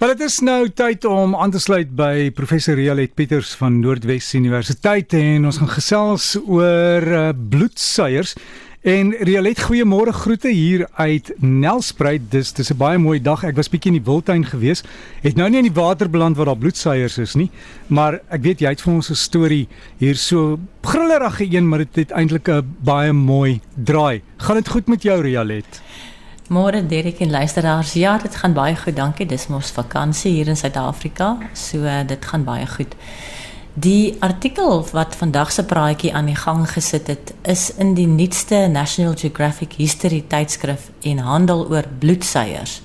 Maar dit is nou tyd om aan te sluit by professor Rialet Pieters van Noordwes Universiteit en ons gaan gesels oor uh, bloedsuiers. En Rialet, goeiemôre groete hier uit Nelspruit. Dis dis 'n baie mooi dag. Ek was bietjie in die wildtuin gewees. Het nou nie in die water beland waar daar bloedsuiers is nie, maar ek weet jy het vir ons 'n storie hier so grillerige een, maar dit het eintlik 'n baie mooi draai. Gaan dit goed met jou Rialet? Môre Derek en luisteraars. Ja, dit gaan baie goed. Dankie. Dis mos vakansie hier in Suid-Afrika. So dit gaan baie goed. Die artikel wat vandag se praatjie aan die gang gesit het, is in die nuutste National Geographic History tydskrif en handel oor bloedsuiers.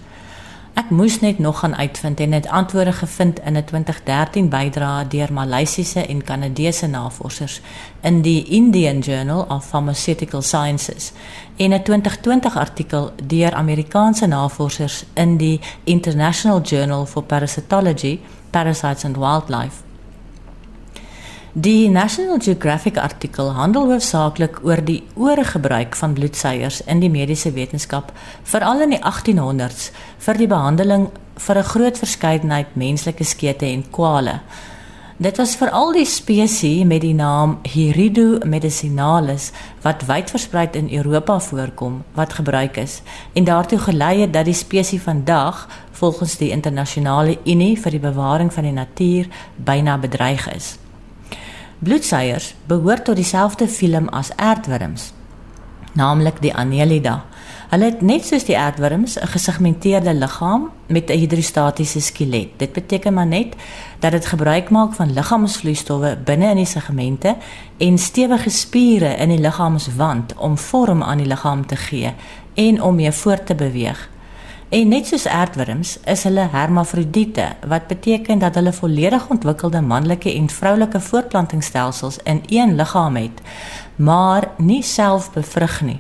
Ek moes net nog gaan uitvind en het antwoorde gevind in 'n 2013 bydrae deur Maleisiese en Kanadese navorsers in die Indian Journal of Pharmaceutical Sciences en 'n 2020 artikel deur Amerikaanse navorsers in die International Journal for Parasitology, Parasites and Wildlife. Die National Geographic artikel handel hoofsaaklik oor die oorgebruik van bloedsuiers in die mediese wetenskap, veral in die 1800s vir die behandeling vir 'n groot verskeidenheid menslike skete en kwale. Dit was veral die spesies met die naam Hierido medicinalis wat wyd versprei in Europa voorkom wat gebruik is en daartoe gelei het dat die spesies vandag volgens die internasionale Unie vir die bewaring van die natuur byna bedreig is. Bloedsuiers behoort tot dieselfde filum as aardwurms, naamlik die Annelida. Hulle het net soos die aardwurms 'n gesegmenteerde liggaam met 'n hidrostatiese skelet. Dit beteken maar net dat dit gebruik maak van liggaamsvloeistowwe binne in die segmente en stewige spiere in die liggaamswand om vorm aan die liggaam te gee en om mee voort te beweeg. En net soos aardwurms is hulle hermafrodiete wat beteken dat hulle volledig ontwikkelde manlike en vroulike voortplantingsstelsels in een liggaam het, maar nie self bevrug nie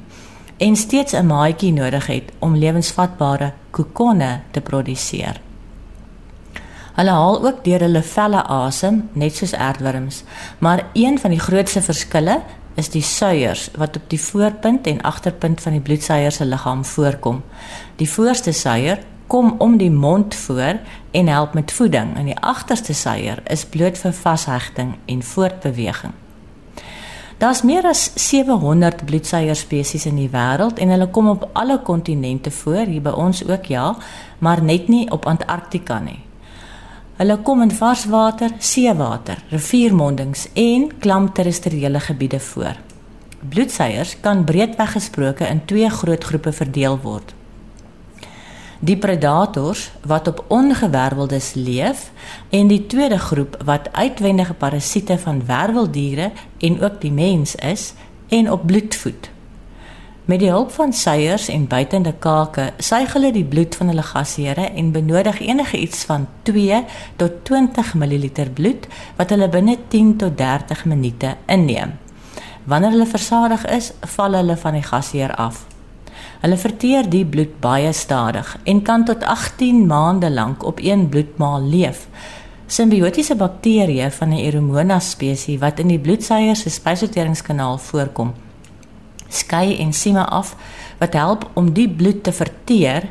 en steeds 'n maatjie nodig het om lewensvatbare kokonne te produseer. Hulle haal ook deur hulle velle asem, net soos aardwurms, maar een van die grootste verskille is die suiers wat op die voorpunt en agterpunt van die bloedsuier se liggaam voorkom. Die voorste suier kom om die mond voor en help met voeding en die agterste suier is bloot vir vashegting en voortbeweging. Daar's meer as 700 bloedsuier spesies in die wêreld en hulle kom op alle kontinente voor, hier by ons ook ja, maar net nie op Antarktika nie. Hulle kom in varswater, seewater, riviermondings en klam terrestriële gebiede voor. Bloedsuiers kan breedweg gesproke in twee groot groepe verdeel word. Die predators wat op ongewerveldes leef en die tweede groep wat uitwendige parasiete van werveldiere en ook die mens is en op bloed voed. Met die hulp van suiers en buitende kake suig hulle die bloed van hulle gasheere en benodig enige iets van 2 tot 20 ml bloed wat hulle binne 10 tot 30 minute inneem. Wanneer hulle versadig is, val hulle van die gasheer af. Hulle verteer die bloed baie stadig en kan tot 18 maande lank op een bloedmaal leef. Simbiotiese bakterieë van 'n Aeromonas spesies wat in die bloedsuiers se spysverteringskanaal voorkom, skei ensieme af wat help om die bloed te verteer.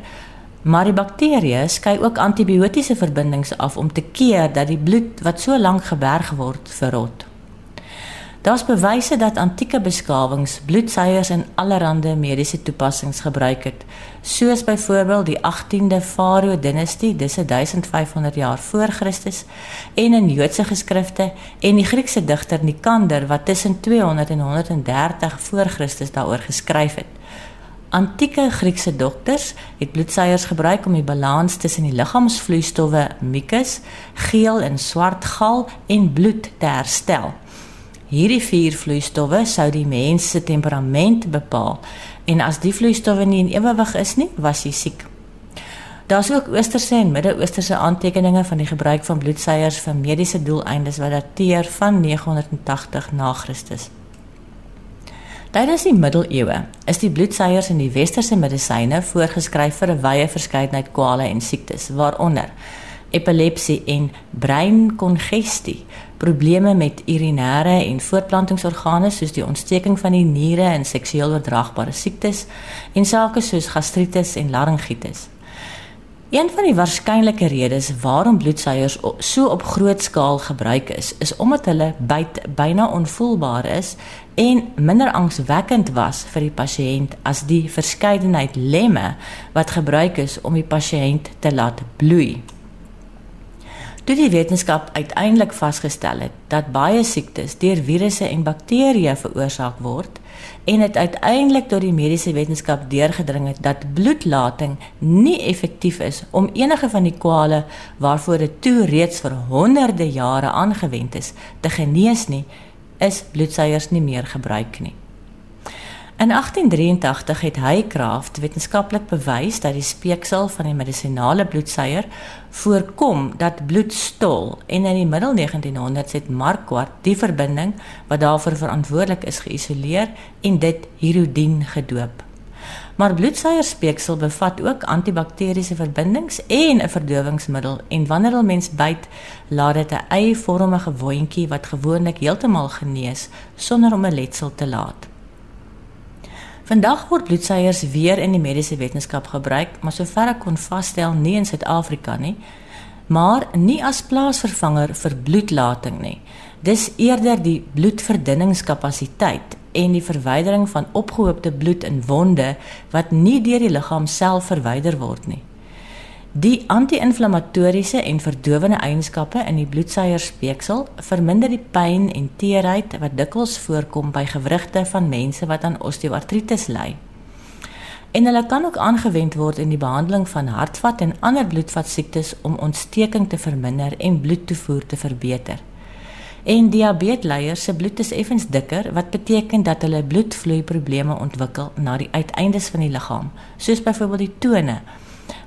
Maar die bakterieë skei ook antibiotiese verbindings af om te keer dat die bloed wat so lank geberg word verrot. Daar's bewyse dat antieke beskawings bloedsuiers in allerlei mediese toepassings gebruik het, soos byvoorbeeld die 18de Farao dinastie, dis 1500 jaar voor Christus, en in Joodse geskrifte en die Griekse digter Nikander wat tussen 200 en 130 voor Christus daaroor geskryf het. Antieke Griekse dokters het bloedsuiers gebruik om die balans tussen die liggaamsvloeistowwe mucus, geel en swart gal en bloed te herstel. Hierdie vier vloeistowwe sou die mens se temperament bepaal en as die vloeistowwe nie in ewewig is nie, was hy siek. Daar's ook Oosterse en Midde-Oosterse aantekeninge van die gebruik van bloedsuiers vir mediese doeleindes wat dateer van 980 na Christus. Tydens die middeleeue is die bloedsuiers in die westerse medisyne voorgeskryf vir 'n wye verskeidenheid kwale en siektes, waaronder epilepsie en breinkongestie, probleme met urinêre en voortplantingsorgane soos die ontsteking van die niere en seksueel oordraagbare siektes en sake soos gastritis en laryngitis. Een van die waarskynlike redes waarom bloedsuiers so op groot skaal gebruik is, is omdat hulle byt byna onvoelbaar is en minder angswekkend was vir die pasiënt as die verskeidenheid lemme wat gebruik is om die pasiënt te laat bloei. Toe die wetenskap uiteindelik vasgestel het dat baie siektes deur virusse en bakterieë veroorsaak word, en het uiteindelik tot die mediese wetenskap deurgedring het dat bloedlating nie effektief is om enige van die kwale waarvoor dit toe reeds vir honderde jare aangewend is te genees nie, is bloedsuiers nie meer gebruik nie. In 1883 het Haycraft wetenskaplik bewys dat die speeksel van die medisinale bloedsuier voorkom dat bloed stol en in die middel 1900s het Marquardt die verbinding wat daarvoor verantwoordelik is geïsoleer en dit hirodien gedoop. Maar bloedsuierspeeksel bevat ook antibakteriese verbindings en 'n verdowingsmiddel en wanneer 'n mens byt, laat dit 'n eivormige wondjie wat gewoonlik heeltemal genees sonder om 'n letsel te laat. Vandag word bloedsuiers weer in die mediese wetenskap gebruik, maar sover ek kon vasstel nie in Suid-Afrika nie, maar nie as plaasvervanger vir bloedlating nie. Dis eerder die bloedverdunningskapasiteit en die verwydering van opgehoopte bloed in wonde wat nie deur die liggaam self verwyder word nie. Die anti-inflammatoriese en verdowende eienskappe in die bloedsuierspeeksel verminder die pyn en teerheid wat dikwels voorkom by gewrigte van mense wat aan osteoartritis ly. En hulle kan ook aangewend word in die behandeling van hartvat en ander bloedvatsiektes om ontsteking te verminder en bloedtoevoer te verbeter. En diabetesleiers se bloed is effens dikker wat beteken dat hulle bloedvloei probleme ontwikkel na die uiteindes van die liggaam, soos byvoorbeeld die tone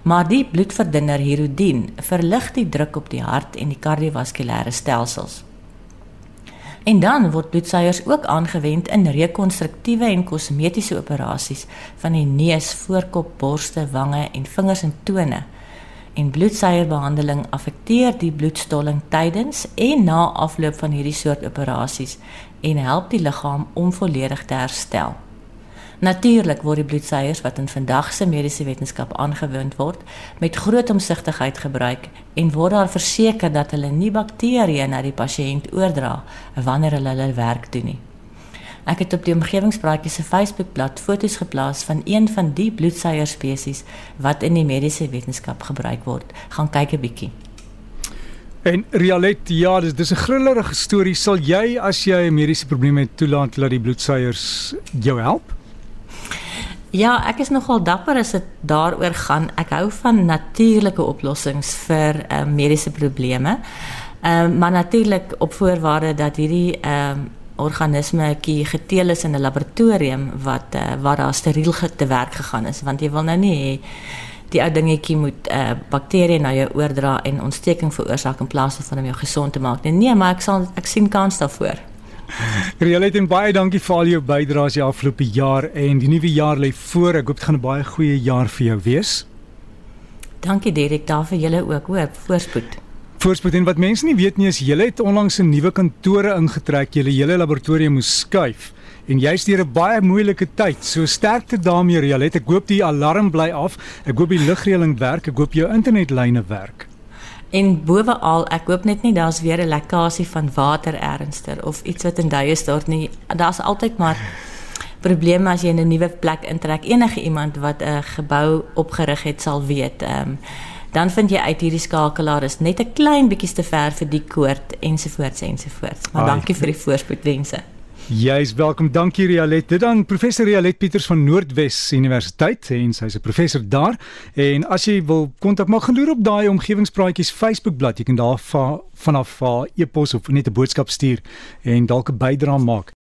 maar die bloedverdunner hirodien verlig die druk op die hart en die kardiovaskulêre stelsels. En dan word bloedsuiers ook aangewend in rekonstruktiewe en kosmetiese operasies van die neus, voorkop, borste, wange en vingers en tone. En bloedsuierbehandeling affekteer die bloedstolling tydens en na afloop van hierdie soort operasies en help die liggaam om volledig te herstel. Natuurlik word die bloedsuiers wat in vandag se mediese wetenskap aangewend word, met groot omsigtigheid gebruik en word daar verseker dat hulle nie bakterieë na die pasiënt oordra wanneer hulle hulle werk doen nie. Ek het op die omgewingspraatjie se Facebookblad foto's geplaas van een van die bloedsuierspesies wat in die mediese wetenskap gebruik word. Gaan kyk 'n bietjie. En Rialet, ja, dis dis 'n grillerige storie. Sal jy as jy 'n mediese probleem het toelaat dat die bloedsuiers jou help? Ja, ek is nogal dapper as dit daaroor gaan. Ek hou van natuurlike oplossings vir uh, mediese probleme. Ehm uh, maar natuurlik op voorwaarde dat hierdie ehm uh, organisme geteel is in 'n laboratorium wat uh, waar daar steriel te werk gegaan is, want jy wil nou nie hê die ou dingetjie moet uh, bakterieë na jou oordra en ontsteking veroorsaak in plaas van om jou gesond te maak. Nee, nee, maar ek sal ek sien kans daarvoor. Rielet en baie dankie vir al jou bydraes die afgelope jaar en die nuwe jaar lê voor. Ek hoop dit gaan 'n baie goeie jaar vir jou wees. Dankie Derek, daar vir julle ook, hoop, voorspoed. Voorspoed en wat mense nie weet nie is julle het onlangs 'n nuwe kantore ingetrek, julle hele laboratorium moes skuif en jy's deur 'n baie moeilike tyd. So sterkte daarmee Rielet. Ek hoop die alarm bly af. Ek hoop die ligreëling werk. Ek hoop jou internetlyne werk. En bowaal, ek hoop net nie daar's weer 'n lekkasie van water ernster of iets wat in duie stort nie. Daar's altyd maar probleme as jy in 'n nuwe plek intrek. Enige iemand wat 'n gebou opgerig het sal weet. Ehm um, dan vind jy uit hierdie skakelaar is net 'n klein bietjie te ver vir die koord ensovoorts ensovoorts. Maar Ai, dankie vir die voorspoedwense. Jy is welkom. Dankie Rialet. Dit dan professor Rialet Pieters van Noordwes Universiteit en sy's 'n professor daar. En as jy wil kontak maak, gaan loer op daai omgewingspraatjies Facebookblad. Jy kan daar vanaf 'n e-pos of net 'n boodskap stuur en dalk 'n bydrae maak.